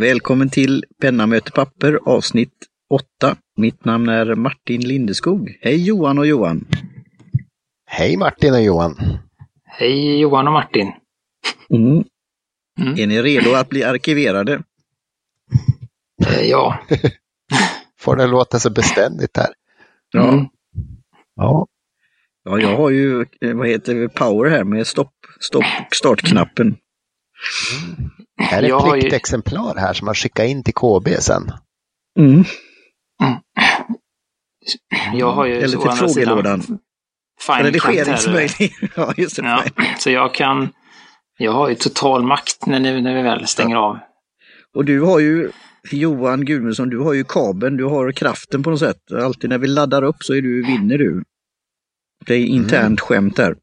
Välkommen till Penna möter papper avsnitt 8. Mitt namn är Martin Lindeskog. Hej Johan och Johan! Hej Martin och Johan! Hej Johan och Martin! Mm. Mm. Är ni redo att bli arkiverade? Eh, ja. Får det låta så beständigt här. Ja. Mm. Ja. Ja, jag har ju, eh, vad heter det, power här med stopp, stopp och startknappen. Det här är ett pliktexemplar här som man skickar in till KB sen. Mm. mm. Jag har ju Eller till frågelådan. Redigeringsmöjlighet. ja, just det. Ja, så jag kan, jag har ju total makt när, ni, när vi väl stänger ja. av. Och du har ju, Johan Gudmundsson, du har ju kabeln, du har kraften på något sätt. Alltid när vi laddar upp så är du, vinner du. Det är internt mm. skämt där.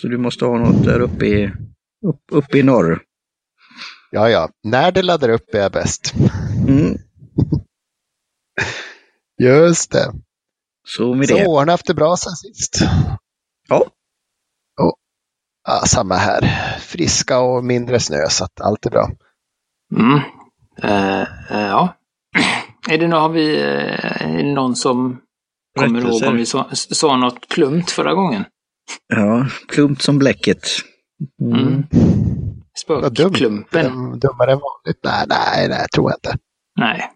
Så du måste ha något där uppe i, upp, uppe i norr. Ja, ja. När det laddar upp är jag bäst. Mm. Just det. Så med Så det. åren haft det bra sen sist. Ja. Och, ja. Samma här. Friska och mindre snö så att allt är bra. Mm. Uh, uh, ja. Är det, någon, har vi, uh, är det någon som kommer ihåg om vi sa, sa något plumpt förra gången? Ja, plumpt som bläcket. Mm. mm. Spökklumpen. Dum, dummare än vanligt? Nej, nej, nej, tror jag inte. Nej.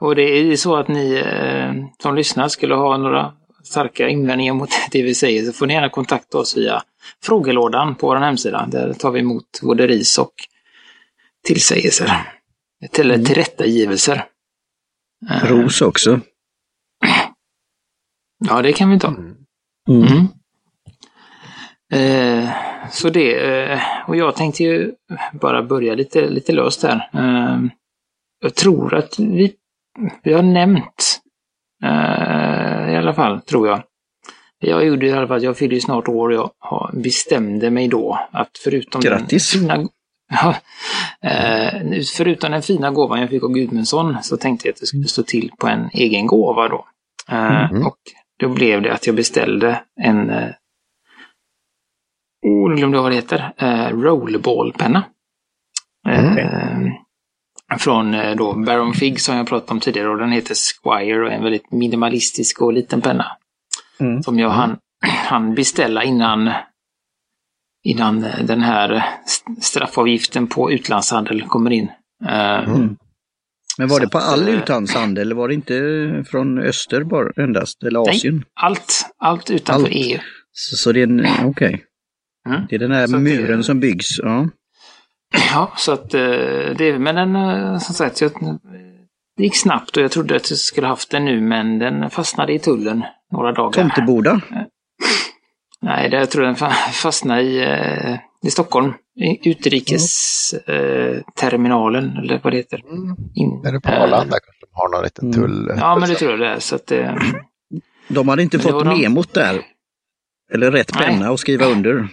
Och det är så att ni eh, som lyssnar skulle ha några starka invändningar mot det vi säger så får ni gärna kontakta oss via frågelådan på vår hemsida. Där tar vi emot både ris och tillsägelser. Till, mm. Tillrättagivelser. Eh. Ros också. Ja, det kan vi ta. Mm. Mm. Eh, så det, eh, och jag tänkte ju bara börja lite, lite löst här. Eh, jag tror att vi, vi har nämnt, eh, i alla fall, tror jag. Jag gjorde i alla fall, jag fyllde ju snart år och jag bestämde mig då att förutom Grattis! Den fina, ja, eh, förutom den fina gåvan jag fick av Gudmundsson så tänkte jag att det skulle stå till på en egen gåva då. Mm. Och då blev det att jag beställde en oh, nu glömde jag vad det heter, eh, Rollerball-penna. Mm. Eh, från eh, då Baron Fig som jag pratade om tidigare och den heter Squire och är en väldigt minimalistisk och liten penna. Mm. Som jag hann, hann beställa innan, innan den här straffavgiften på utlandshandel kommer in. Eh, mm. Men var det på all eh, utlandshandel eller var det inte från öster bara endast, eller Asien? Nej, allt, allt utanför allt. EU. Så, så det är en, okej. Okay. Mm. Det är den här så muren det, som byggs. Ja. ja, så att eh, det, men den, eh, som sagt, jag, det gick snabbt och jag trodde att jag skulle haft den nu, men den fastnade i tullen några dagar. Tomteboda? Eh, nej, det, jag tror den fastnade i, i Stockholm. Utrikesterminalen, mm. eller vad det heter. Mm. In, är det på Arlanda äh, kanske de har någon liten mm. tull? Ja, men det tror jag det är. Så att, de hade inte fått memot där eller rätt penna att skriva under.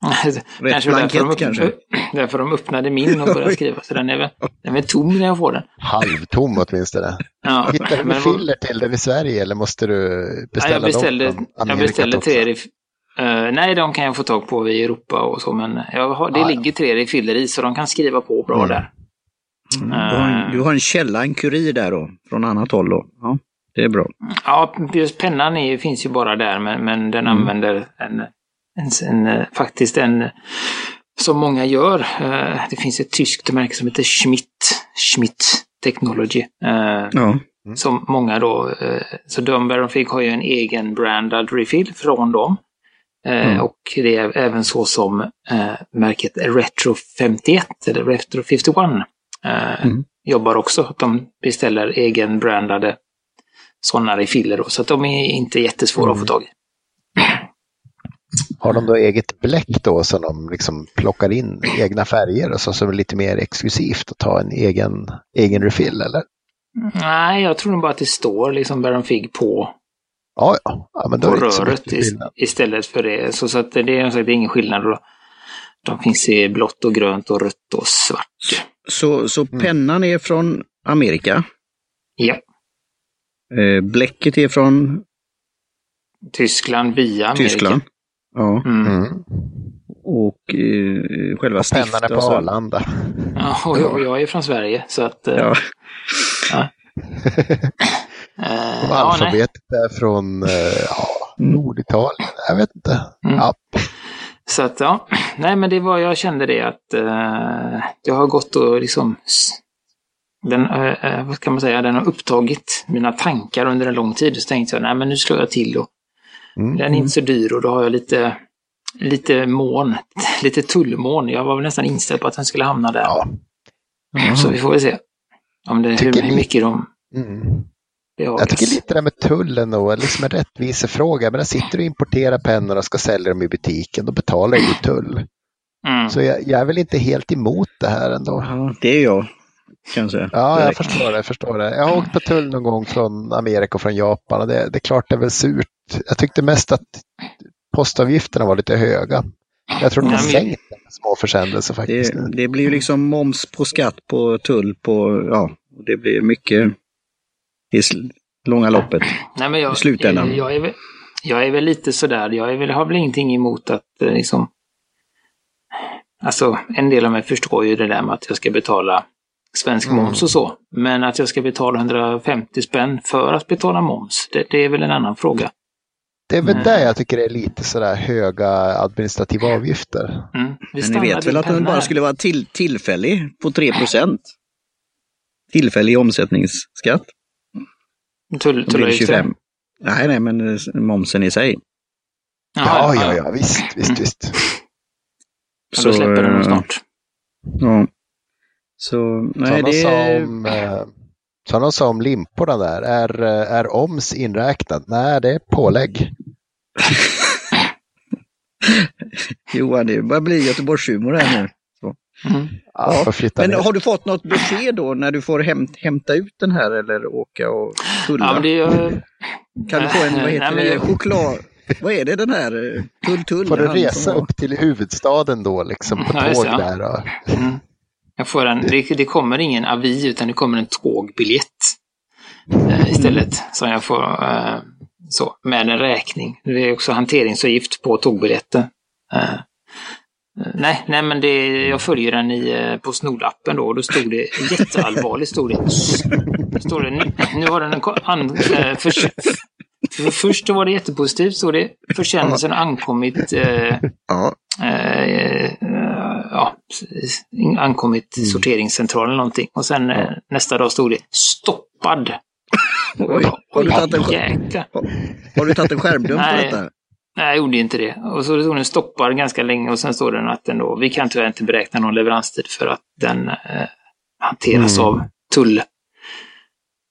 Rätt kanske blankett därför de, kanske. Därför de öppnade min och började skriva. Så den är, väl, den är tom när jag får den. Halvtom åtminstone. Ja, Hittar du men, filler till den i Sverige eller måste du beställa ja, jag beställde, dem från Jag beställde tre uh, Nej, de kan jag få tag på i Europa och så, men jag har, det ah, ligger tre filler i så de kan skriva på bra mm. där. Mm. Uh, du, har en, du har en källa, en kurir där då, från annat håll då? Ja. Det är bra. Ja, just pennan är, finns ju bara där, men, men den mm. använder en, en, en, eh, faktiskt en, som många gör. Eh, det finns ett tyskt märke som heter Schmidt, Schmidt Technology. Eh, ja. Mm. Som många då, så Dunbar och Fig har ju en egen brandad refill från dem. Mm. Och det är även så som märket Retro 51 eller Retro 51 mm. jobbar också. De beställer egenbrandade sådana refiller då, så att de är inte jättesvåra mm. att få tag i. Har de då eget bläck då som de liksom plockar in egna färger och så som är lite mer exklusivt att ta en egen, egen refill eller? Nej, jag tror nog bara att det står liksom Baron Fig på, ja, ja. ja men då på röret istället för det. Så, så att det, är, det är ingen skillnad. Då. De finns i blått och grönt och rött och svart. Så, så mm. pennan är från Amerika? Ja. Eh, bläcket är från Tyskland via Amerika. Tyskland. Ja. Mm. Mm. och eh, själva Pennan är på och så- Arlanda. Ja, och jag, jag är från Sverige så att... eh, Ja. eh, Och ja, nej. alfabetet är från eh, ja, Norditalien. Jag vet inte. Mm. Ja. Så att ja, nej men det var, jag kände det att eh, jag har gått och liksom, den, eh, eh, vad kan man säga, den har upptagit mina tankar under en lång tid. Så tänkte jag, nej men nu slår jag till och Mm. den är inte så dyr och då har jag lite, lite mån, lite tullmån. Jag var väl nästan inställd på att den skulle hamna där. Ja. Så vi får väl se. Om det, Tycker hur ni- mycket de Mm. Jag tycker lite det där med tullen och liksom en rättvisefråga. Men där sitter du och importerar pennor och ska sälja dem i butiken, då betalar du tull. Mm. Så jag, jag är väl inte helt emot det här ändå. Ja, det är jag, kan jag säga. Ja, jag Direkt. förstår det. Jag, förstår det. jag har åkt på tull någon gång från Amerika och från Japan och det, det är klart det är väl surt. Jag tyckte mest att postavgifterna var lite höga. Jag tror de har sänkt små försändelser faktiskt. Det, det blir ju liksom moms på skatt på tull på, ja, det blir mycket i långa loppet. Nej, men jag, i slutändan. Jag är, väl, jag är väl lite sådär, jag är väl, har väl ingenting emot att eh, liksom... Alltså, en del av mig förstår ju det där med att jag ska betala svensk Mm. moms och så. Men att jag ska betala 150 spänn för att betala moms, det, det är väl en annan fråga. Det är väl Nej. där jag tycker det är lite sådär höga administrativa avgifter. Mm. Vi Men ni vet väl att den bara skulle vara till, tillfällig på 3% Tillfällig omsättningsskatt. Tull, tullavgifter. 25. Nej, nej, men momsen i sig. Ja, ja, ja, visst, visst, visst. Men då släpper den eh, snart. Ja. Så, nej, Sådana det som, eh, sådana som limporna där, är, eh, är OMS inräknad? Nej, det är pålägg. Johan, det börjar bli Göteborgshumor här nu. Mm. Ja, Men ner. har du fått något besked då när du får hämt, hämta ut den här eller åka och tulla? Ja, men det är, Kan du få en, vad Nej, heter men det, jag- choklad? Vad är det den här? eh, Tull Tull? Får du resa var- upp till huvudstaden då, liksom på Ja, tåg där? Och, Mm. Jag får en, det, det kommer ingen avi utan det kommer en tågbiljett eh, istället. Som jag får eh, så, med en räkning. Det är också hanteringsavgift på tågbiljetten. Eh, eh, nej, nej, men det, jag följer den i, eh, på Snord-appen då och då stod det jätteallvarligt. Stod det, stod det nu, nu har den en an, eh, för, för, Först var det jättepositivt, stod det. Försändelsen har ankommit eh, Ja, eh, ja, ankommit till sorteringscentralen eller någonting. Och sen eh, nästa dag stod det stoppad. Oj, har du tagit en sk- jäklar. har du tagit en skärmdump på detta? Nej, jag gjorde inte det. Och så stod den stoppad ganska länge och sen står det att den då, vi kan tyvärr inte beräkna någon leveranstid för att den eh, hanteras Mm. av tull.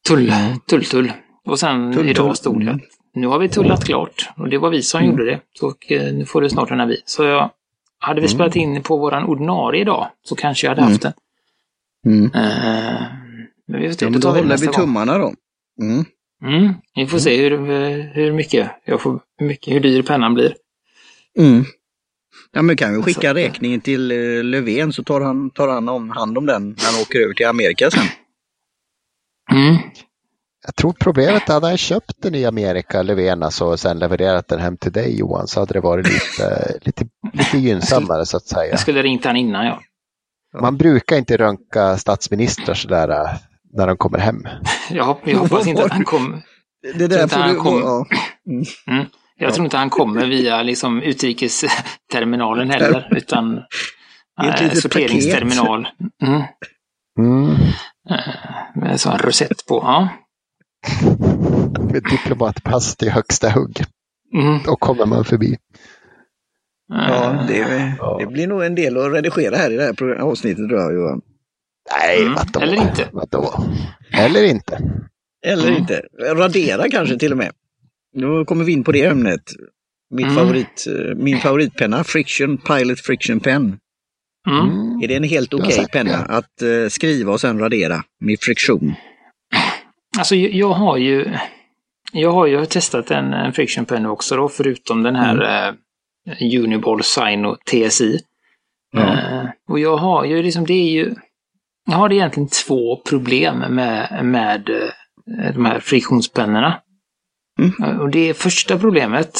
Tull, tull, tull. Och sen Tull, idag stod det Mm. att nu har vi tullat klart. Och det var vi som Mm. gjorde det. Så, och, eh, nu får du snart en avi. Så jag, hade vi Mm. spelat in på våran ordinarie idag så kanske jag hade haft den. Mm. Eh, men vi får se, Ja, men då vi håller vi gång. tummarna då. Mm. Mm, vi får se hur, hur mycket jag får, hur mycket, hur dyr pennan blir. Mm. Ja, men kan vi skicka Så att- räkningen till eh, Löfven så tar han, tar han om, hand om den när han åker över till Amerika sen. Mm. jag tror problemet är att han köpt den i Amerika, Löfven, alltså, och sen levererat den hem till dig Johan, så hade det varit lite, lite, lite gynnsammare så att säga. Jag skulle ringt han innan ja. Man brukar inte röntga statsministrar sådär äh, när de kommer hem. Jag, hopp, jag hoppas inte att han kommer. Det där får du... kom- Ja. Mm. Jag tror inte han kommer via liksom, utrikesterminalen heller, utan Det är ett eh, litet sorteringsterminal. Mm. Mm. Med en sån rosett på. Ja. Med diplomatpass till högsta hugg. Mm. Då kommer man förbi. Ja, det, Ja. det blir nog en del att redigera här i det här avsnittet tror jag Johan. Nej, Mm. vadå? Eller inte. Vadå? Eller inte. Eller Mm. inte. Radera kanske till och med. Då kommer vi in på det ämnet. Mitt Mm. favorit, eh, min favoritpenna, Friction Pilot Friction Pen. Mm. Är det en helt okej sagt penna det. att eh, skriva och sen radera med friktion? Alltså jag har ju jag har ju testat en, en friction pen också då, förutom den här eh, Uniball Sino TSI. Ja. Eh, och jag har ju liksom, det är ju, jag har egentligen två problem med, med eh, de här friktionspennorna. Mm. Eh, Och det första problemet,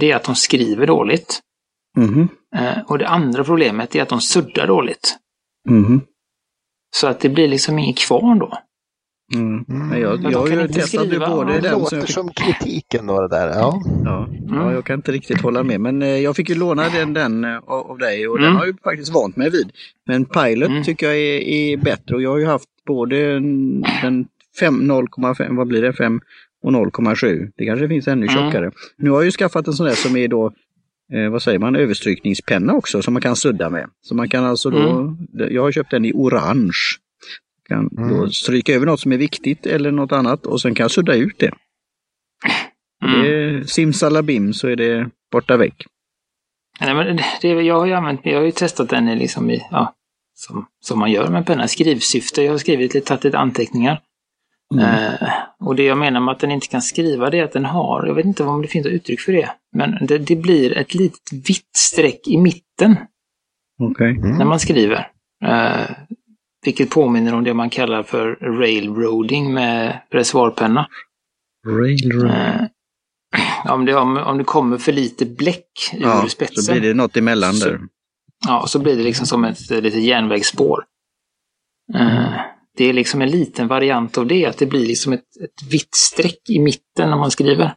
det är att de skriver dåligt. Eh, och det andra problemet är att de suddar dåligt. Mhm. Så att det blir liksom inget kvar då. Mm. Mm. Men jag, Men jag de har kan ju det både Det Det den som låter jag fick, som kritiken då det där. Ja. ja, ja, Mm. jag kan inte riktigt hålla med. Men eh, jag fick ju låna den, den eh, av av dig och den Mm. har jag ju faktiskt vant mig vid. Men Pilot Mm. tycker jag är, är bättre och jag har ju haft både en- den 5, 0,5, vad blir det, 5 och 0,7. Det kanske finns ännu Mm. tjockare. Nu har jag ju skaffat en sån där som är då eh, vad säger man, överstrykningspenna också som man kan sudda med. Så man kan alltså då, jag har köpt den i orange. Kan Mm. då stryka över något som är viktigt eller något annat och sen kan jag sudda ut det. Mm. det är simsalabim så är det borta väck. Nej, men det, jag har ju använt, jag har ju testat den i liksom i, ja, som, som man gör med en penna, skrivsyfte. Jag har skrivit lite, tagit lite anteckningar. Mm. Eh, och det jag menar med att den inte kan skriva det är att den har, jag vet inte om det finns ett uttryck för det, men det, det blir ett litet vitt streck i mitten Okej. Mm. när man skriver. Eh, vilket påminner om det man kallar för railroading med reservoarpenna. Railroad. Eh, om, det, om, om det kommer för lite bläck ur Ja, spetsen. så blir det något emellan Så- där. Ja, så blir det liksom som ett litet järnvägsspår. Eh, det är liksom en liten variant av det, att det blir liksom ett, ett vitt streck i mitten när man skriver.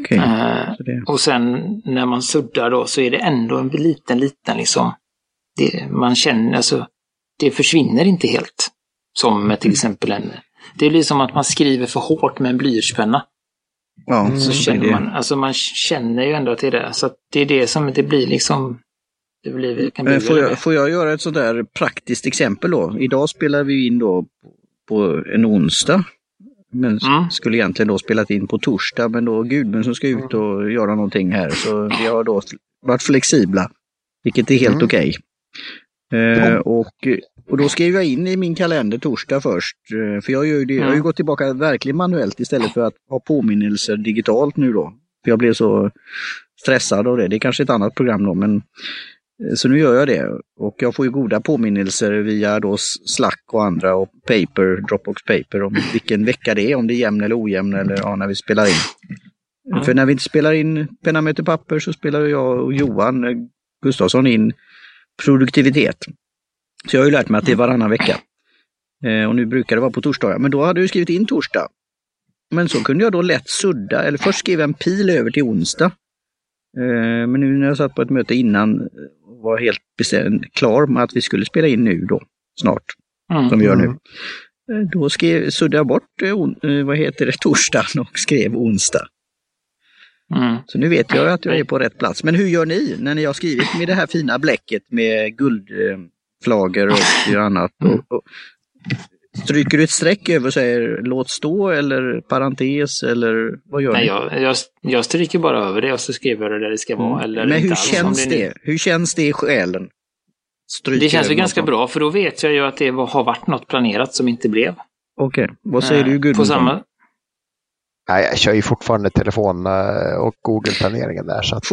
Okej. Eh, och sen när man suddar då så är det ändå en liten, liten liksom, det, man känner, alltså, det försvinner inte helt. Som med till exempel en, det blir som att man skriver för hårt med en blyertspenna. Ja, Mm. Så känner det. man, alltså man känner ju ändå till det. Så att det är det som, det blir liksom, det blir, kan bli Men får jag, får jag göra ett sådär praktiskt exempel då? Idag spelar vi in då på en onsdag. Men Mm. skulle egentligen då spelat in på torsdag, men då Gudmund som ska ut och göra någonting här. Så vi har då varit flexibla, vilket är helt Mm. okej. Eh, och, och då skrev jag in i min kalender torsdag först. Eh, för jag, gör det, jag har ju gått tillbaka verkligen manuellt istället för att ha påminnelser digitalt nu då. För jag blev så stressad av det. Det är kanske ett annat program då, men eh, så nu gör jag det. Och jag får ju goda påminnelser via då Slack och andra och Paper, Dropbox Paper om vilken vecka det är, om det är jämn eller ojämn eller ja, när vi spelar in. Mm. För när vi inte spelar in Penna möter papper så spelar jag och Johan eh, Gustafsson in produktivitet. Så jag har ju lärt mig att det är varannan vecka. Eh, och nu brukar det vara på torsdagar, men då hade jag ju skrivit in torsdag. Men så kunde jag då lätt sudda, eller först skriva en pil över till onsdag. Eh, men nu när jag satt på ett möte innan och var helt bestämd, klar med att vi skulle spela in nu då, snart, Mm. som vi gör nu. Mm. Eh, Då skrev, suddade jag bort, eh, eh, vad heter det, torsdagen och skrev onsdag. Mm. Så nu vet jag att jag är på rätt plats. Men hur gör ni när ni har skrivit med det här fina bläcket med guldflagor och annat? Och, och, stryker du ett streck över och säger låt stå eller parentes eller vad gör Nej, ni? jag, jag, jag stryker bara över det och så skriver jag det där det ska vara. Eller Mm. Men inte hur känns är- det? Hur känns det i själen? Stryker Det känns ju ganska bra, för då vet jag ju att det har varit något planerat som inte blev. Okej, vad säger Eh, du På Gudmundsson? samma, Nej, jag kör ju fortfarande telefon eh, och Google-planeringen där. Så att,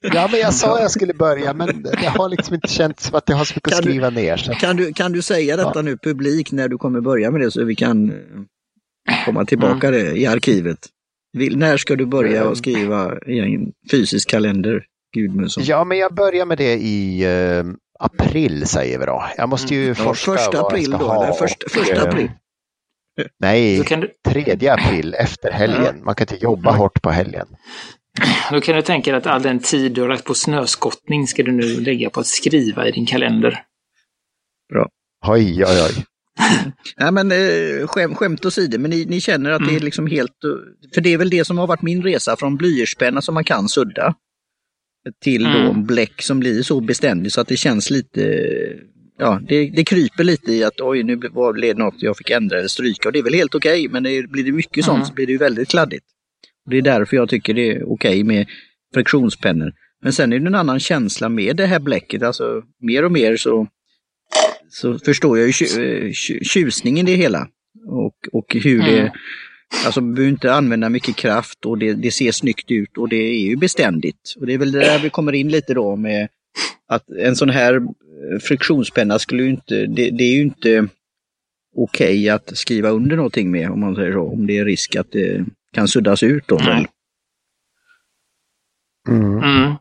ja, men jag sa jag skulle börja, men det har liksom inte känts som att jag har så mycket Kan att du- skriva ner. Så. Kan du, kan du säga detta nu publik när du kommer börja med det så vi kan eh, komma tillbaka Mm. det i arkivet? Vill, när ska du börja att skriva i en fysisk kalender, Gudmundsson? Ja, men jag börjar med det i eh, april säger vi då. Jag måste ju Mm. Ja, första april då, eller först, och, första eh, april? Nej, då, kan du, tredje april efter helgen. Man kan inte jobba hårt på helgen. då kan du tänka dig att all den tid du har lagt på snöskottning ska du nu lägga på att skriva i din kalender. Oj, oj, oj. Nej men eh, skäm, skämt åsido, men ni, ni känner att det är Mm. liksom helt... eh, För det är väl det som har varit min resa från blyertspenna som man kan sudda till då Mm. bläck som blir så beständig så att det känns lite... Ja, det, det kryper lite i att oj, nu var det något jag fick ändra eller stryka och det är väl helt okej, men det, blir det mycket sånt Mm. så blir det ju väldigt kladdigt. Och det är därför jag tycker det är okej med friktionspennor. Men sen är det en annan känsla med det här bläcket, alltså mer och mer så så förstår jag ju tju- eh, tju- tjusningen i det hela. Och, och hur det, Mm. alltså man behöver inte använda mycket kraft och det, det ser snyggt ut och det är ju beständigt. Och det är väl där vi kommer in lite då med att en sån här eh, friktionspenna skulle ju inte, det, det är ju inte okej att skriva under någonting med om man säger så, om det är risk att det kan suddas ut då. Mm. Mm.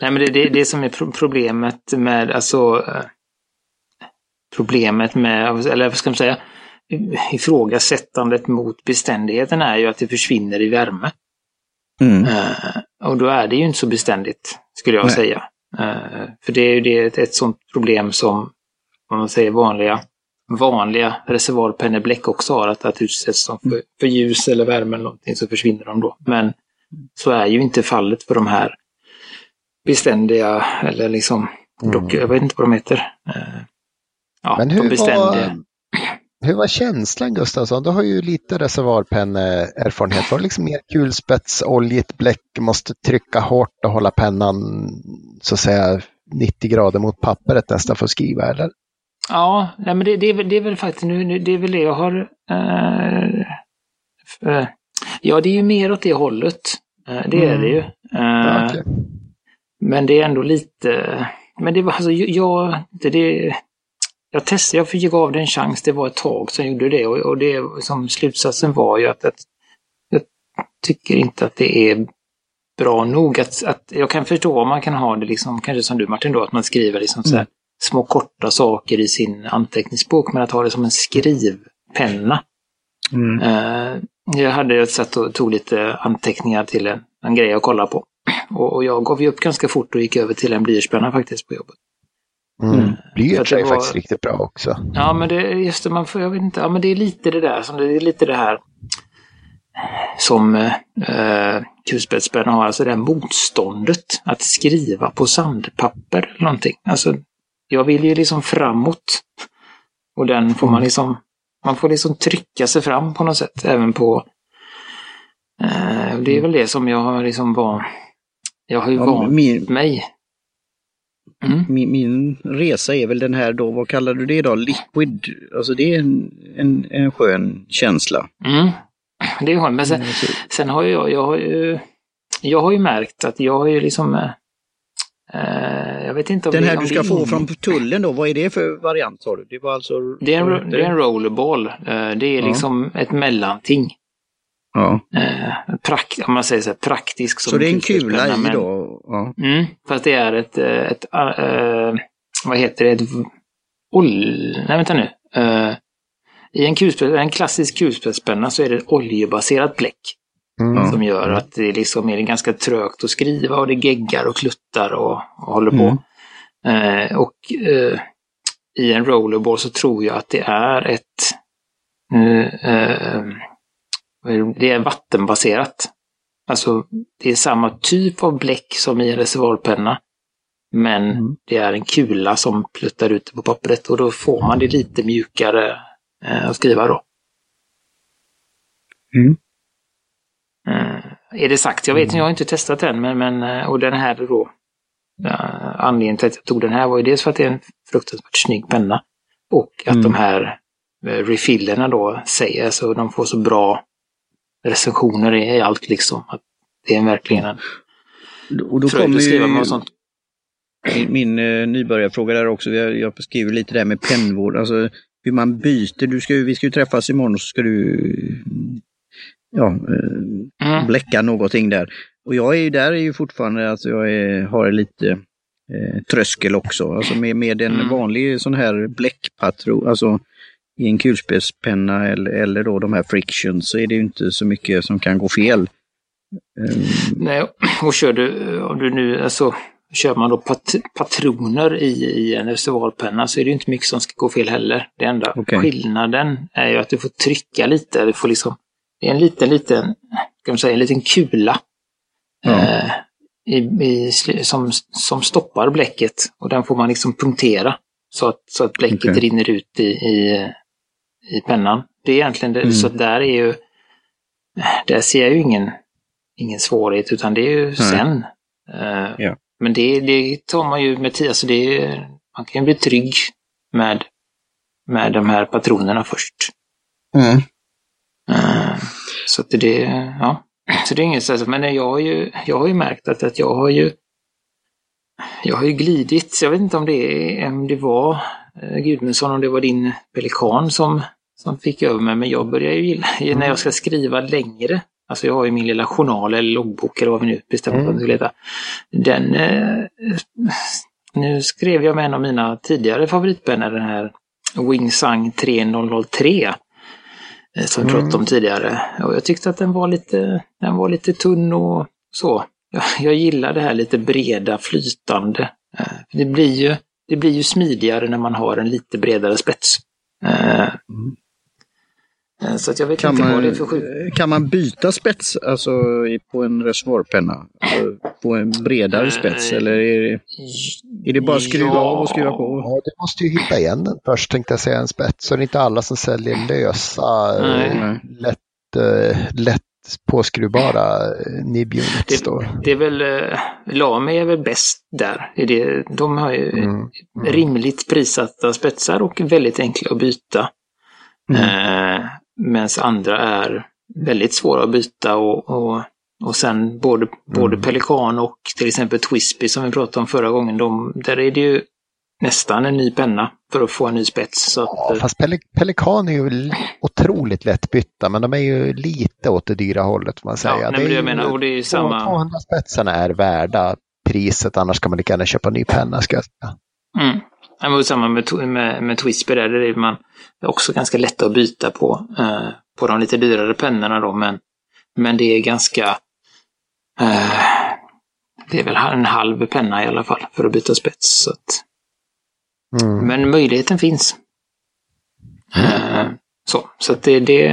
Nej, men det är det, det som är pro problemet med, alltså, eh, problemet med, eller vad ska man säga, ifrågasättandet mot beständigheten är ju att det försvinner i värme. Mm. Eh, och då är det ju inte så beständigt, skulle jag Nej. säga. Eh, för det är ju det, ett, sånt problem som, om man säger vanliga, vanliga reservoarpennebläck också har, att, att utsätts de för, för ljus eller värme eller någonting så försvinner de då. Men så är ju inte fallet för de här beständiga, eller liksom, dock, jag vet inte vad de heter. Eh, ja, Men de hur beständiga. var, hur var känslan Gustafsson? Du har ju lite reservoarpenneerfarenhet. Var det liksom mer kulspets, oljigt bläck, måste trycka hårt och hålla pennan så att säga 90 grader mot pappret nästan för att skriva eller? Ja, nej, men det, det, är väl, det är väl faktiskt nu, det är väl det jag har... Eh, eh, ja, det är ju mer åt det hållet. Eh, det är det ju. Eh, Ja, okej. Men det är ändå lite... Men det var alltså, jag... Det, det, jag testade, jag fick gav det en chans. Det var ett tag jag gjorde det och, och det som slutsatsen var ju att, att jag tycker inte att det är bra nog. Att, att jag kan förstå om man kan ha det liksom, kanske som du Martin då, att man skriver liksom så här, små korta saker i sin anteckningsbok, men att ha det som en skrivpenna. Mm. Eh, jag hade ett sätt och tog lite anteckningar till en, en grej att kolla på. Och, och jag gav ju upp ganska fort och gick över till en blyertspenna faktiskt på jobbet. Mm. Mm. Blyerts För är det var- faktiskt riktigt bra också. Ja, men det, just det, man får, jag vet inte, ja men det är lite det där, som det är lite det här som eh, kulspetspenna har, alltså det här motståndet att skriva på sandpapper eller någonting. Alltså, jag vill ju liksom framåt. Och den får man liksom, man får liksom trycka sig fram på något sätt, även på eh, det är väl det som jag har liksom var, jag har ju Ja, vant min, mig. Mm. min, min resa är väl den här då, vad kallar du det då? Liquid. Alltså det är en, en, en skön känsla. Mm. Det har men sen, Mm, Sen har jag, jag har ju, jag har ju märkt att jag har ju liksom, eh, eh, jag vet inte om Den det, här du det ska är få från tullen då, vad är det för variant sa du? Det var alltså... det är, en, det är en rollerball. Eh, det är Ja. liksom ett mellanting. Ja. Eh, prakt, om man säger så här, praktisk som Så det är en kula i då? Ja. Mm, fast det är ett, eh, ett eh, vad heter det, ett ol... Nej, vänta nu. Eh, I en, kulspets, en klassisk kulspetspenna så är det ett oljebaserat bläck. Mm. Som gör att det liksom är ganska trögt att skriva och det geggar och kluttar och, och håller på. Eh, och eh, i en rollerball så tror jag att det är ett eh, eh, vad är det? är vattenbaserat. Alltså det är samma typ av bläck som i en reservoarpenna. Men Mm. det är en kula som pluttar ut på pappret och då får man det lite mjukare eh, att skriva då. Mm. Eh, är det sagt? Jag vet inte, jag har inte testat den, men, men eh, och den här då. Uh, anledningen till att jag tog den här var ju dels för att det är en fruktansvärt snygg penna. Och att Mm. de här eh, refillerna då säger så de får så bra recensioner i allt liksom. Att det är verkligen en Och då fröjd kommer att skriva ju och sånt. min, min eh, nybörjarfråga där också. Jag, jag beskriver lite det här med pennvård. Alltså hur man byter. Du ska, ju- vi ska ju träffas imorgon och så ska du ja, eh, Mm. bläcka någonting där. Och jag är ju där är ju fortfarande, alltså jag är, har lite eh, tröskel också. Alltså med, med en Mm. vanlig sån här bläckpatron, alltså i en kulspetspenna eller, eller då de här frictions så är det ju inte så mycket som kan gå fel. Eh, Nej, och kör du, om du nu, alltså, kör man då pat, patroner i, i en reservoarpenna så är det inte mycket som ska gå fel heller. Det enda Okej. skillnaden är ju att du får trycka lite, du får liksom, det är en liten, liten, kan man säga, en liten kula Ja. eh, i, i, som, som stoppar bläcket och den får man liksom punktera så att, så att bläcket Okej. rinner ut i, i, i pennan. Det är egentligen det, Mm. så där är ju, där ser jag ju ingen, ingen svårighet utan det är ju sen. Eh, Ja. Men det, det tar man ju med tid, alltså det är, man kan ju bli trygg med, med de här patronerna först. Eh, Så att det, ja. Så det är inget stress. Men jag har ju, jag har ju märkt att, att jag har ju jag har ju glidit, jag vet inte om det, är, om det var Gudmundsson, om det var din pelikan som, som fick över mig, men jag börjar ju gilla, när jag ska skriva längre Alltså jag har ju min lilla journal eller loggbok eller vad vi nu bestämmer mm. ska heta. Den... Eh, nu skrev jag med en av mina tidigare favoritpennor, den här Wingsang 3003. Eh, som vi pratade om mm. tidigare. Och jag tyckte att den var lite, den var lite tunn och så. Jag, jag gillar det här lite breda, flytande. Eh, det blir ju, det blir ju smidigare när man har en lite bredare spets. Eh, mm. Eh, så att jag vet kan inte man, vad det är för sjuk... Kan man byta spets alltså, på en reservoarpenna? Alltså, på en bredare spets eller är det, är det bara att skruva ja. av och skruva på? Ja, du måste ju hitta igen den först tänkte jag säga, en spets. Så det är inte alla som säljer lösa, Nej. lätt, lätt påskruvbara nib-units. Det, det, är väl, Lame är väl bäst där. Det, de har ju mm. Mm. rimligt prissatta spetsar och väldigt enkla att byta. Mm. Eh, Medan andra är väldigt svåra att byta och, och, och sen både, både mm. Pelikan och till exempel Twispy som vi pratade om förra gången, de, där är det ju nästan en ny penna för att få en ny spets. Så att, ja, fast Pelikan är ju otroligt lättbytta, men de är ju lite åt det dyra hållet. får Man säger. Ja, nej, det jag menar, och det är samma... 200 spetsarna är värda priset, annars kan man lika gärna köpa en ny penna. Ska jag säga. Mm. Det var samma med, med, med Twisper där, det är man också ganska lätt att byta på, eh, på de lite dyrare pennorna då, men, men det är ganska eh, det är väl en halv penna i alla fall för att byta spets. Så att, mm. Men möjligheten finns. Eh, så, så att det, det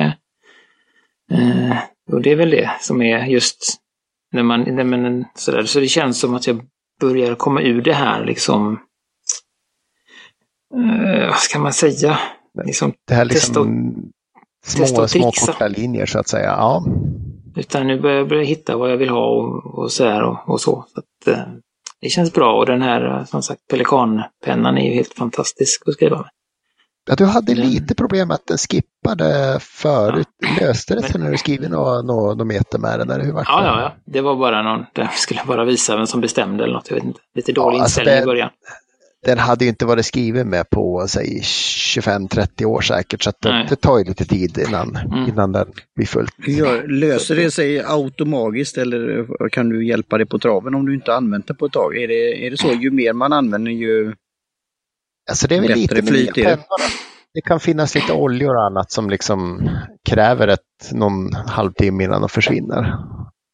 eh, och det är väl det som är just när man, när man sådär, så det känns som att jag börjar komma ur det här liksom eh, vad ska man säga? Liksom, det här liksom testa, små, testa små korta linjer så att säga. Ja. Utan nu börjar jag börja hitta vad jag vill ha och, och så här och, och så. så att, eh, det känns bra och den här som sagt pelikanpennan är ju helt fantastisk att skriva med. Ja, du hade den... lite problem med att den skippade förut. Ja. Löste det sig men... när du skrev några, några, några meter med den? Eller hur var ja, ja, ja, det var bara någon, den skulle bara visa vem som bestämde eller något. Jag vet inte. Lite dålig ja, alltså inställning det... i början den hade ju inte varit skriven med på säg 25-30 år säkert. Så det, det, tar ju lite tid innan, mm. innan den blir fullt. Gör, löser det sig automatiskt eller kan du hjälpa det på traven om du inte använt det på ett tag? Är det, är det så? Ju mer man använder ju alltså det är väl bättre lite flyt är det. Det kan finnas lite oljor och annat som liksom kräver ett, någon halvtimme innan de försvinner.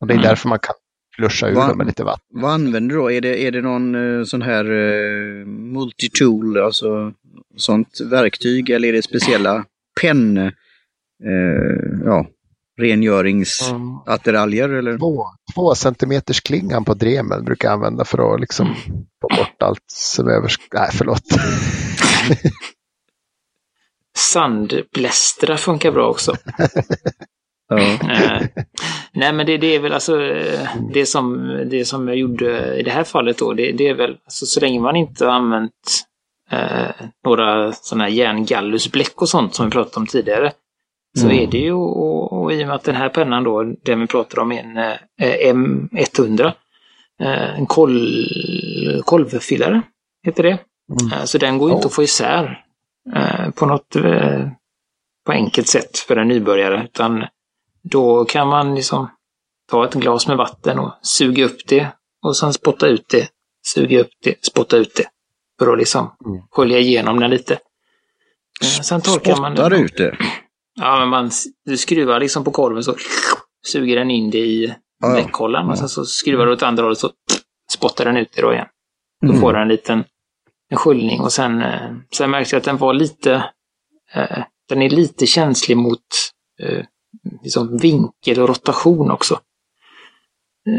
Och det är mm. därför man kan flusha ur dem med lite vatten. Vad använder du då? Är det, är det någon uh, sån här uh, multitool, alltså sånt verktyg eller är det speciella penn, uh, ja, rengöringsattiraljer eller? Två, två centimeters klingan på Dremel brukar jag använda för att liksom få bort allt som över... Nej, förlåt. Sandblästra funkar bra också. Eh, nej men det, det, är väl alltså eh, det som, det som jag gjorde i det här fallet då, det, det är väl alltså, så länge man inte har använt eh, några sådana här järngallusbläck och sånt som vi pratade om tidigare. Så mm. är det ju, och, och, i och med att den här pennan då, den vi pratar om är en eh, M100, eh, en kol, kolvfyllare, heter det. Mm. Eh, så den går ju inte att få isär på något på enkelt sätt för en nybörjare, utan då kan man liksom ta ett glas med vatten och suga upp det och sen spotta ut det. Suga upp det, spotta ut det. För att liksom mm. skölja igenom den lite. Eh, sen torkar Spottar man den. ut det? Ja, men man du skruvar liksom på korven så suger den in det i ja, bläckhållaren ja. och sen så skruvar du åt andra hållet så spottar den ut det då igen. Då mm. får den en liten en sköljning och sen, eh, sen märkte jag att den var lite, eh, den är lite känslig mot eh, liksom vinkel och rotation också.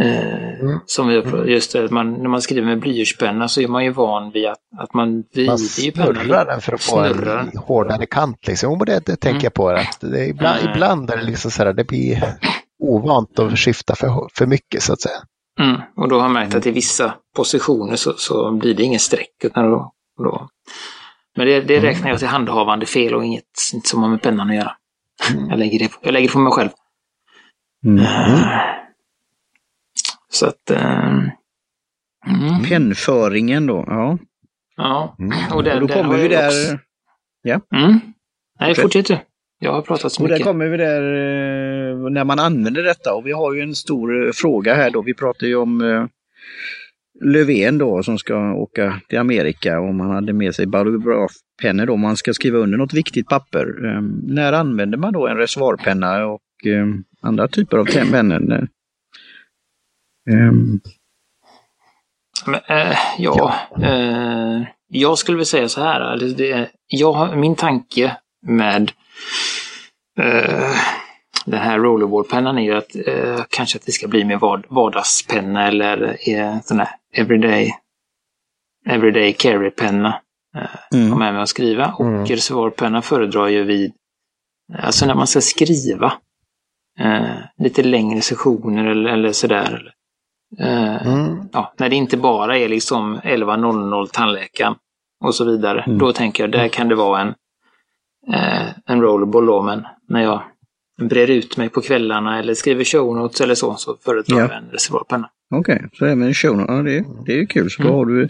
Eh, mm. Som vi, just det, man, när man skriver med blyertspenna så är man ju van vid att, att man vrider ju pennan. Man snurrar den för att få en hårdare kant. Liksom. Och det, det tänker mm. jag på. Att det ibland, mm. ibland är det liksom så här, det blir ovant att skifta för, för mycket så att säga. Mm. Och då har jag märkt att i vissa positioner så, så blir det ingen streck. Utan då, då. Men det, det räknar mm. jag till handhavande fel och inget, inte som har med pennan att göra. Mm. Jag, lägger det, jag lägger det på mig själv. Mm. Uh, så att... Uh, mm. Pennföringen då, ja. Ja, mm. och, den, och då kommer vi där... Också... Ja. Mm. Nej, fortsätt du. Jag har pratat så och mycket. där kommer vi där eh, när man använder detta. Och vi har ju en stor eh, fråga här då. Vi pratar ju om eh, Löfven då som ska åka till Amerika om han hade med sig barografpennor då, man ska skriva under något viktigt papper. Eh, när använder man då en reservoarpenna och eh, andra typer av pennor? Eh, Men, eh, ja, Eh, jag skulle väl säga så här. Det, det, jag, min tanke med eh, den här rollerballpennan är ju att eh, kanske att det ska bli mer vard, vardagspenna eller eh, sån här everyday, everyday carry-penna. Eh, mm. med mig att skriva. Och Mm. reservoarpenna föredrar ju vid, alltså när man ska skriva eh, lite längre sessioner eller, eller sådär. Eh, Mm. ja, när det inte bara är liksom 11.00 tandläkaren och så vidare. Mm. Då tänker jag, där kan det vara en, eh, en rollerball då, men när jag brer ut mig på kvällarna eller skriver show notes eller så, så föredrar Ja. jag en reservoarpenna. Okej, så även show ja, det, det är ju kul. Så Mm. har du...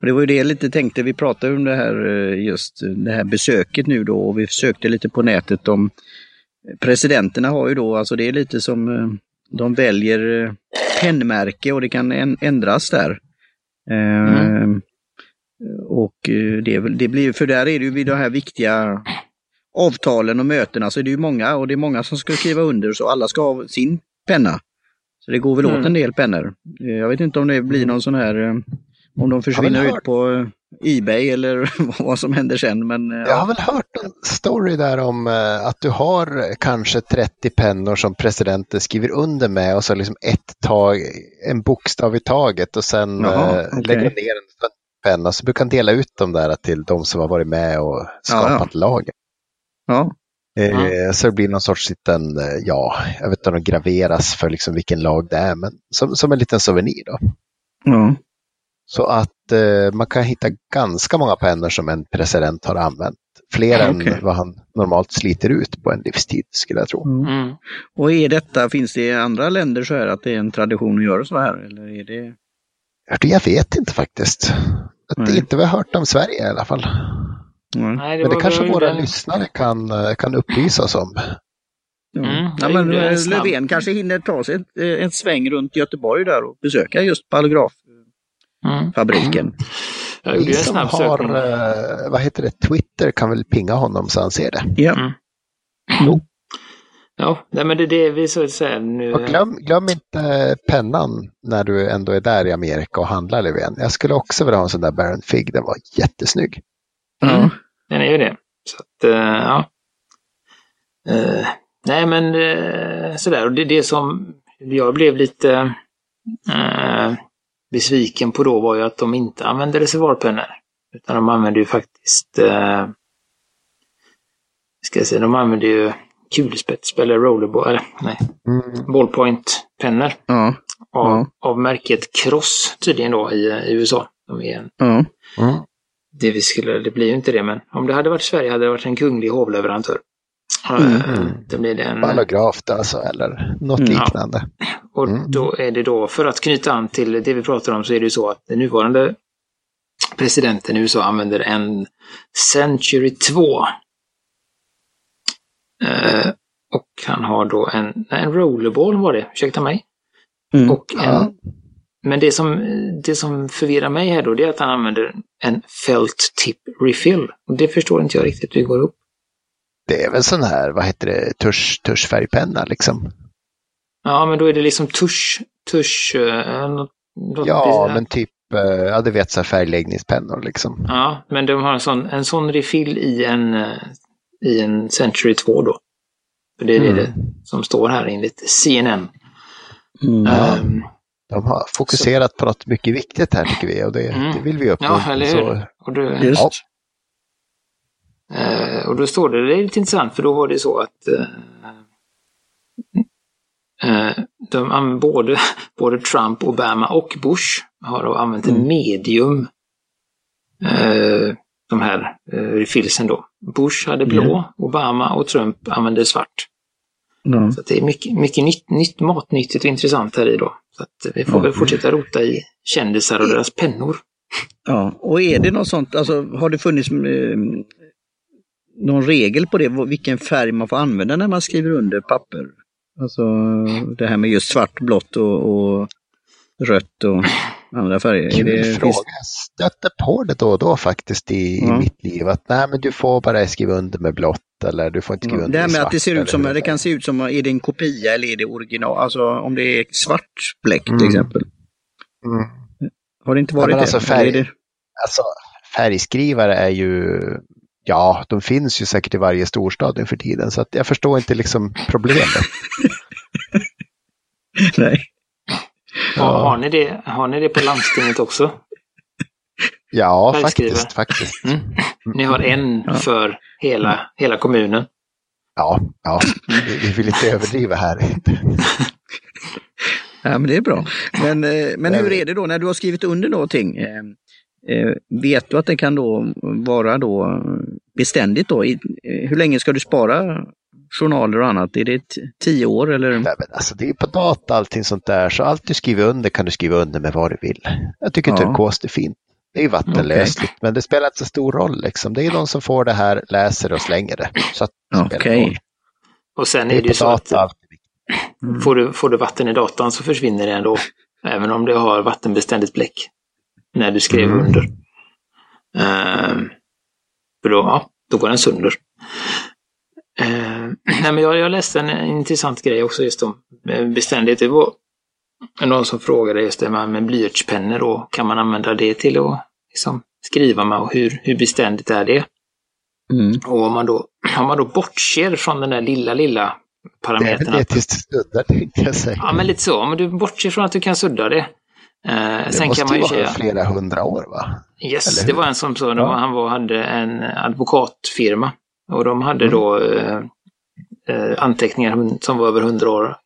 och det var ju det jag lite tänkte, vi pratade om det här eh, just det här besöket nu då och vi sökte lite på nätet om presidenterna har ju då, alltså det är lite som eh, de väljer eh, pennmärke och det kan än- ändras där. Ehm, Och eh, det, det blir, för där är det ju vid de här viktiga avtalen och mötena så är det ju många och det är många som ska skriva under så alla ska ha sin penna. Så det går väl åt Mm. en del pennor. Eh, Jag vet inte om det blir någon sån här, eh, om de försvinner ut på eh, Ebay eller vad som händer sen. Men eh, Jag har väl hört en story där om att du har kanske 30 pennor som presidenten skriver under med och så liksom ett tag, en bokstav i taget och sen Jaha, okej. lägger ner en penna. Så du kan dela ut dem där till de som har varit med och skapat laget. Ja. Eh, Så det blir någon sorts liten, eh, ja, jag vet inte om de graveras för liksom vilken lag det är, men som, som en liten souvenir då. Ja. Så att eh, man kan hitta ganska många pennor som en president har använt. Fler Okej. än vad han normalt sliter ut på en livstid skulle jag tro. Mm. Mm. Och är detta, finns det i andra länder så här att det är en tradition att göra så här? Eller är det... Jag vet inte faktiskt. Att det inte vi har hört om Sverige i alla fall. Nej. Nej, Men det kanske ju våra den- lyssnare kan, eh, kan upplysa oss om. Ja. Mm, ja, men en eh, Löfven kanske hinner ta sig ett, eh, ett sväng runt Göteborg där och besöka just paragraffabriken. Mm. Jag gjorde en som snabb har, sökning. vad heter det, Twitter kan väl pinga honom så han ser det. Ja. Mm. Ja, nej, men det är det vi så att säga nu. Och glöm, glöm inte pennan när du ändå är där i Amerika och handlar Löfven. Jag skulle också vilja ha en sån där Baron Fig, den var jättesnygg. Mm. Ja. Den är ju det. Så att, eh, ja. Eh, nej men eh, sådär, och det är det som jag blev lite eh, besviken på då var ju att de inte använde reservoarpennor. Utan de använde ju faktiskt, eh, ska jag säga, de använde ju kulspets eller rollerball, eller nej, Mm. ballpoint-pennor Ja. av, Ja. av märket Cross tydligen då i, i USA. De är en Ja. Det vi skulle, det blir ju inte det, men om det hade varit Sverige hade det varit en kunglig hovleverantör. Mm. Det blir det en, Ballograf alltså, eller något Mm. liknande. och Mm. då är det då, för att knyta an till det vi pratar om, så är det ju så att den nuvarande presidenten i USA använder en Century 2. Eh, och han har då en, en rollerball var det, ursäkta mig. Mm. Och en, Ja. Men det som, det som förvirrar mig här då, det är att han använder en felt tip refill. Och det förstår inte jag riktigt hur det går upp. Det är väl sån här, vad heter det, tusch, tuschfärgpenna liksom. Ja, men då är det liksom tusch, tusch, eh, något, något Ja, men typ, eh, ja du vet så här färgläggningspennor liksom. Ja, men de har en sån, en sån refill i en, eh, i en Century 2 då. För det är Mm. det som står här enligt CNN. Mm. Ja. De har fokuserat på något mycket viktigt här tycker vi och det, Mm. det vill vi uppnå. ja, eller hur? Så, Och, Just. ja, eh, och då står det, det är lite intressant för då var det så att eh, eh, de, både, både Trump, Obama och Bush har då använt en Mm. medium eh, de här eh, refillsen då. Bush hade blå, Obama och Trump använde svart. Ja. Så att det är mycket, mycket nytt, nytt, matnyttigt och intressant här i då. Så att vi får väl fortsätta rota i kändisar och deras pennor. Ja, och är det något sånt, alltså har det funnits eh, någon regel på det, vilken färg man får använda när man skriver under papper? Alltså det här med just svart, blått och, och rött och andra färger. Kul det, fråga. finns- Jag stöter på det då och då faktiskt i, Ja. i mitt liv. Att nej, men du får bara skriva under med blått eller du får inte skriva Ja, under det här med svart att det ser ut som, det kan se ut som, är det en kopia eller är det original? Alltså om det är svart bläck till Mm. exempel. Mm. Har det inte Ja, varit det? alltså är färg- det? Alltså, färgskrivare är ju, ja, de finns ju säkert i varje storstad nu för tiden. Så att jag förstår inte liksom problemet. Nej. Har, har, ni det, har ni det på landstinget också? Ja, faktiskt. faktiskt. Mm. Ni har en Ja. för hela, hela kommunen. Ja, ja. Vi- vi vill inte överdriva här. Ja, men det är bra. Men, eh, men hur är det då när du har skrivit under någonting? Eh, eh, vet du att det kan då vara då beständigt då? Hur länge ska du spara journaler och annat? Är det tio år eller? Nej, men alltså, det är på data allting sånt där, så allt du skriver under kan du skriva under med vad du vill. Jag tycker Ja. turkos är fint. Det är vattenlösligt, men det spelar inte så stor roll. Liksom. Det är de som får det här, läser och slänger det. Så att det spelar Okej. roll. Och sen Det är det ju så att. Mm. får du, får du vatten i datan så försvinner det ändå. Även om det har vattenbeständigt bläck. När du skrev Mm. under. Ehm, för då, ja, då går den sönder. Ehm, nej, men jag, jag läste en intressant grej också just om eh, beständighet. Det var någon som frågade just det med, med blyertspennor och kan man använda det till att liksom, skriva med och hur, hur beständigt är det? Mm. Och om man då, om man då bortser från den där lilla, lilla Det är väl parametern. det det studdar, tänkte jag säga. Ja, men lite så. Om du bortser från att du kan sudda det. Eh, det sen måste kan man ju vara säga, flera hundra år, va? yes, det var en som sa, Ja. han var, hade en advokatfirma. Och de hade Mm. då eh, eh, anteckningar som var över hundra år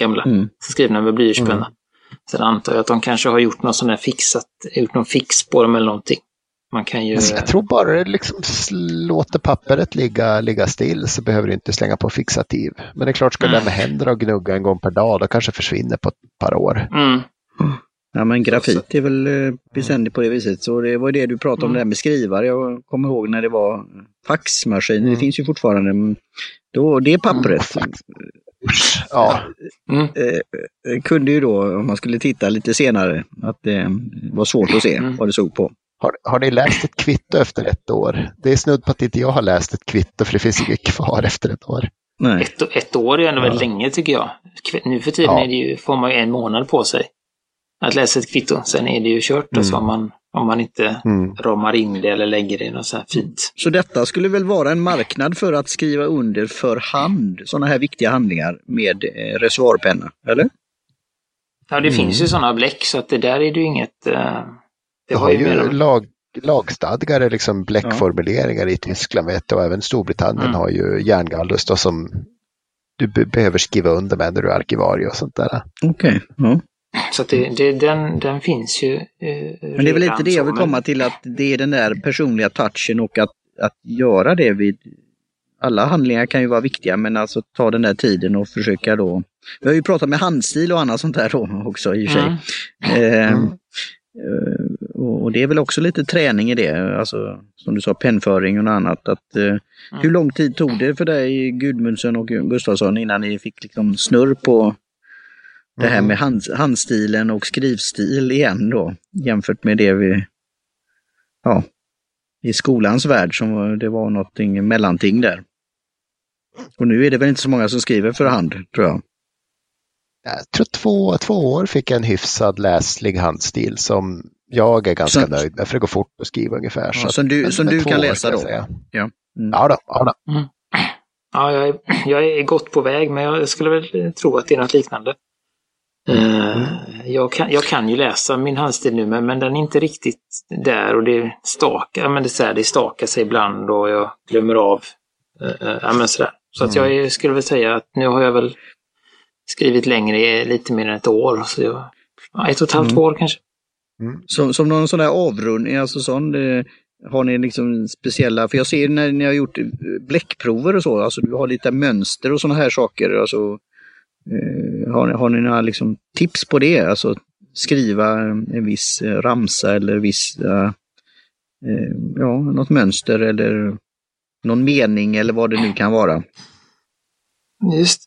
gamla. Mm. Skrivna med blyertspenna. Mm. Sen antar jag att de kanske har gjort någon sån där fixat, gjort någon fix på dem eller någonting. Man kan ju... Jag tror bara det liksom låter pappret ligga, ligga still så behöver du inte slänga på fixativ. Men det är klart, ska Mm. det med händer och gnugga en gång per dag, då kanske försvinner på ett par år. Mm. Ja men grafit är väl eh, beständigt på det viset. Så det var det du pratade om Mm. det här med skrivare. Jag kommer ihåg när det var faxmaskiner. Mm. Det finns ju fortfarande. men Då, det pappret Ja, Mm. eh, kunde ju då, om man skulle titta lite senare, att det var svårt att se Mm. vad det såg på. har, har ni läst ett kvitto efter ett år? Det är snudd på att inte jag har läst ett kvitto för det finns inget kvar efter ett år. Nej. Ett, ett år är ändå väldigt länge tycker jag. Nu för tiden Ja. är det ju, får man ju en månad på sig att läsa ett kvitto. Sen är det ju kört Mm. alltså, om, man, om man inte Mm. ramar in det eller lägger det i något så här fint. Så detta skulle väl vara en marknad för att skriva under för hand sådana här viktiga handlingar med eh, reservoarpenna, eller? Ja, det Mm. finns ju sådana bläck så att det där är det ju inget... eh, det Det har har ju ju lag, lagstadgade liksom bläckformuleringar i Tyskland vet jag, och även Storbritannien Mm. har ju järngallus då som du be- behöver skriva under med när du är arkivarie och sånt där. Okej. Ja. Så det, det, den, den finns ju. Eh, Men det är väl inte det jag vill komma till, att det är den där personliga touchen och att, att göra det vid... Alla handlingar kan ju vara viktiga, men alltså ta den där tiden och försöka då... Vi har ju pratat med handstil och annat sånt där då också i och för sig. Mm. Eh, Mm. eh, och det är väl också lite träning i det, alltså som du sa, pennföring och något annat. Att, eh, Hur lång tid tog det för dig, Gudmundsen och Gustafsson, innan ni fick liksom snurr på det här Mm. med hand, handstilen och skrivstil igen då, jämfört med det vi, ja, i skolans värld som det var någonting mellanting där. Och nu är det väl inte så många som skriver för hand, tror jag. Jag tror två, två år fick jag en hyfsad läslig handstil som jag är ganska Så- nöjd med för det går fort att skriva ungefär. Ja, så att- som du, men- som men du två kan år läsa då. säga. Ja. Mm. Ja då, ja då. Ja, jag är, jag är gott på väg, men jag skulle väl tro att det är något liknande. Eh, jag, kan, jag kan ju läsa min handstil nu, men, men den är inte riktigt där och det stakar, men det, så här, det stakar sig ibland och jag glömmer av. Uh, ja, men sådär. Så att jag är- skulle väl säga att nu har jag väl skrivit längre i lite mer än ett år. Så jag, ja, ett och ett halvt Mm. år kanske. Som, som någon sån där avrundning, alltså sån, eh, har ni liksom speciella, för jag ser när ni har gjort eh, bläckprover och så, alltså du har lite mönster och såna här saker, alltså eh, har, ni- har ni några liksom tips på det? Alltså skriva en viss eh, ramsa eller viss, eh, eh, ja, något mönster eller någon mening eller vad det nu kan vara. Just.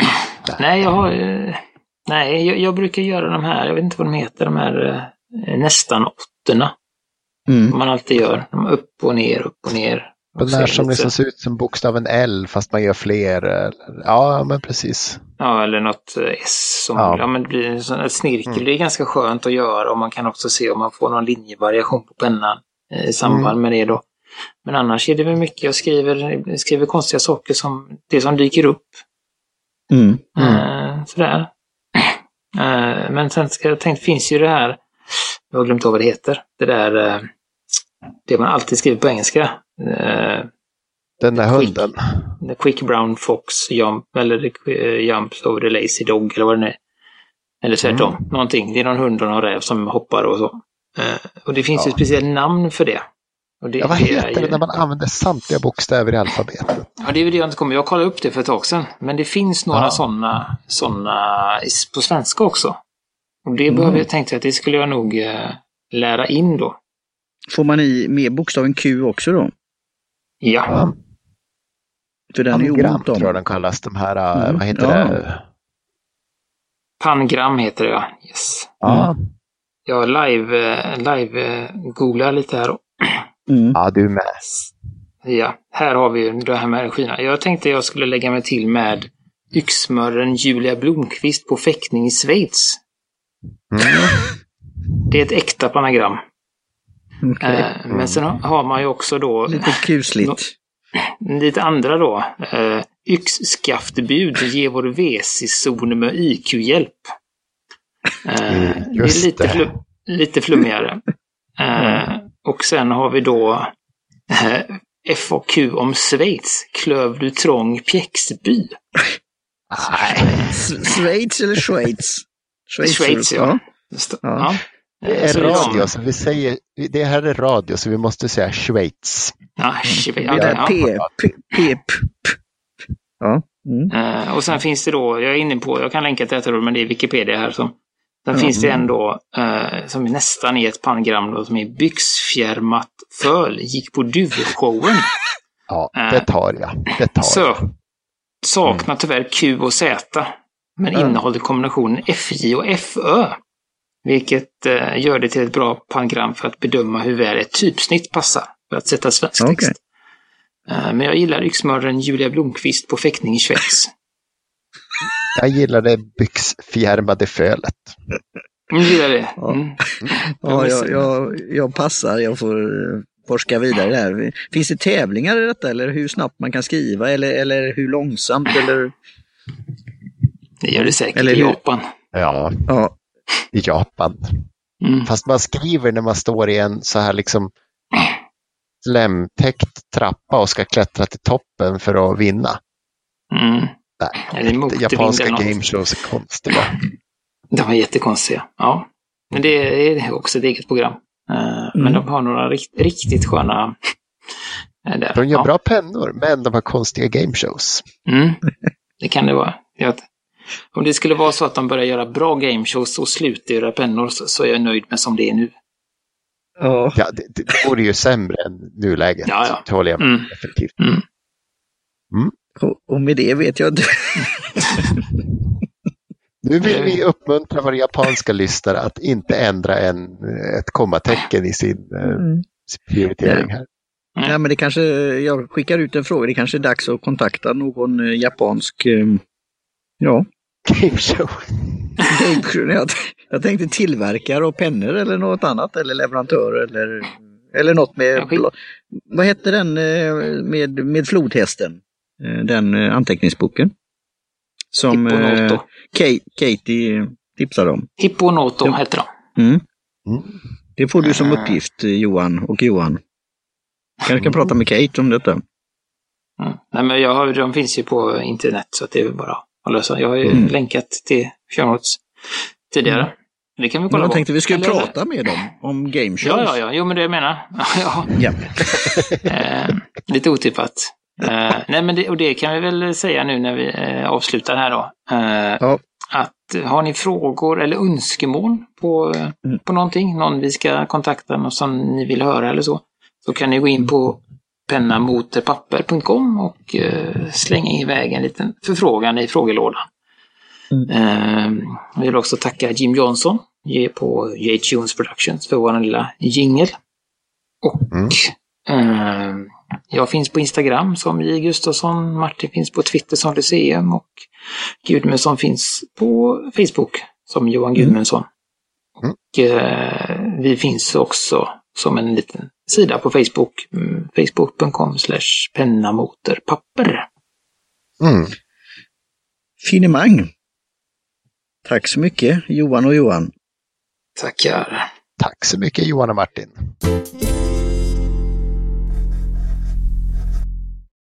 Nej, jag har... eh, Nej, jag, jag brukar göra de här, jag vet inte vad de heter, de här eh, nästan åttorna. Mm. Som man alltid gör. De upp och ner, upp och ner. Den Och så där är det som liksom ser ut som bokstaven L fast man gör fler. Ja, men precis. Ja, eller något eh, S som... Ja. Ja, men det blir en sån här snirkel. Mm. Det är ganska skönt att göra och man kan också se om man får någon linjevariation på pennan eh, i samband Mm. med det då. Men annars är det väl mycket, jag skriver, skriver konstiga saker som det som dyker upp. Mm. Eh, sådär. Eh, men sen ska jag tänkt, finns ju det här, jag har glömt av vad det heter, det där, eh, det man alltid skriver på engelska. Eh, Den där Quick. hunden. The quick brown fox jump, eller eh, jumps over the lazy dog, eller vad det är. Eller tvärtom, Mm. någonting. Det är någon hund och någon räv som hoppar och så. Eh, och det finns ju Ja. ett speciellt namn för det. Det, Ja, vad heter det ju- när man använder samtliga bokstäver i alfabetet? Ja, det är väl det jag inte kommer. Jag kollade upp det för ett tag sedan. Men det finns några Ja. sådana såna på svenska också. Och det Mm. behöver jag tänkte att det skulle jag nog lära in då. Får man i med bokstaven Q också då? Ja. För den är ont om. tror jag den kallas. De här, äh, Mm, vad heter ja. det? Pangram heter det ja. Yes. Ja. Jag live, eh, live eh, googlar lite här. Mm. ja, du med. Ja, här har vi ju det här med energierna. Jag tänkte jag skulle lägga mig till med yxmörren Julia Blomqvist på fäktning i Schweiz. Mm. Det är ett äkta panagram. Okej. Eh, men sen har man ju också då Lite kusligt. lite andra då. Eh, yxskaftbud ger vår VC-zon med IQ-hjälp. Eh, Mm, det är lite, flu- lite flummigare. Eh, och sen har vi då FAQ om Schweiz. Klöv du trång Pjäxby? Schweiz eller Schweiz? Schweiz, det. Ja. ja. Det Eh, är så radio, så vi säger, det här är radio, så vi måste säga Schweiz. Ja, Schweiz, Det ja, där ja. P, P, P, P, P. Ja. Mm. Eh, och sen finns det då, jag är inne på, jag kan länka till detta då, men det är Wikipedia här som. Sen finns det mm. en då, eh, som nästan är ett panngram då, som är Byxfjärmat föl, gick på duvshowen. Ja, Äh. det tar jag. Det tar Så, jag. saknar tyvärr Q och Z, men innehåller kombinationen FJ och FÖ. Vilket eh, gör det till ett bra panngram för att bedöma hur väl ett typsnitt passar för att sätta svensk Okej. text. Eh, men jag gillar yxmörren Julia Blomqvist på fäktning i Schweiz. Jag gillar det byxfjärmade fölet. Mm, gillar det. Ja. Mm. Ja, jag, jag, jag passar, jag får eh, forska vidare där. Finns det tävlingar i detta eller hur snabbt man kan skriva eller, eller hur långsamt? Eller, Det gör det säkert Eller i? Japan. Ja, ja, i Japan. Mm. Fast man skriver när man står i en så här liksom slemtäckt trappa och ska klättra till toppen för att vinna. Mm. Nej, motvind japanska gameshows är konstiga. De var jättekonstiga. Ja. Men det är också ett eget program. Eh, Men Mm. de har några rikt, riktigt sköna... eh, Där. De gör ja. bra pennor, men de har konstiga gameshows. Mm. Det kan det vara. Jag, om det skulle vara så att de börjar göra bra gameshows och slutar göra pennor så, så är jag nöjd med som det är nu. ja. Ja, det, det vore ju sämre än nuläget. Ja, ja. Det håller jag med Mm. definitivt. Mm. Och, och med det vet jag inte. Nu vill vi uppmuntra våra japanska lyssnare att inte ändra en, ett kommatecken i sin eh, Mm. prioritering här. Mm. Ja, men det kanske, jag skickar ut en fråga, det kanske är dags att kontakta någon eh, ja, Gameshow. jag, jag tänkte tillverkare av pennor eller något annat, eller leverantör eller, eller något med, vad hette den eh, med, med flodhästen? Eh, Den eh, anteckningsboken. Som eh. Kate, Katie tipsade om. Hipponoto Ja. heter de. Mm. Mm. Det får du som uppgift Johan och Johan. Kanske kan prata med Kate om detta. Mm. Nej, men jag har, de finns ju på internet så det är bara att lösa. Jag har ju Mm. länkat till show notes tidigare. Det kan vi Men kolla jag på. tänkte vi skulle Eller- prata med dem om game shows. Ja, ja, ja. Jo, men det jag menar. ja. ja. Eh, lite otippat. Eh, nej, men det, och det kan vi väl säga nu när vi eh, avslutar här då. Eh, Ja. Att eh, har ni frågor eller önskemål på, Mm. på någonting, någon vi ska kontakta, något som ni vill höra eller så, så kan ni gå in på pennamoterpapper.com och eh, slänga iväg en liten förfrågan i frågelådan. Mm. Eh, jag vill också tacka Jim Johnson på J-Tunes Productions för vår lilla jingel. Och mm. eh, jag finns på Instagram som J. Gustafsson, Martin finns på Twitter som Lyceum och Gudmundsson finns på Facebook som Johan mm. Gudmundsson. Mm. Och eh, vi finns också som en liten sida på Facebook. Mm, Facebook.com slash pennamoterpapper. Mm. Finemang. Tack så mycket Johan och Johan. Tackar. Tack så mycket Johan och Martin.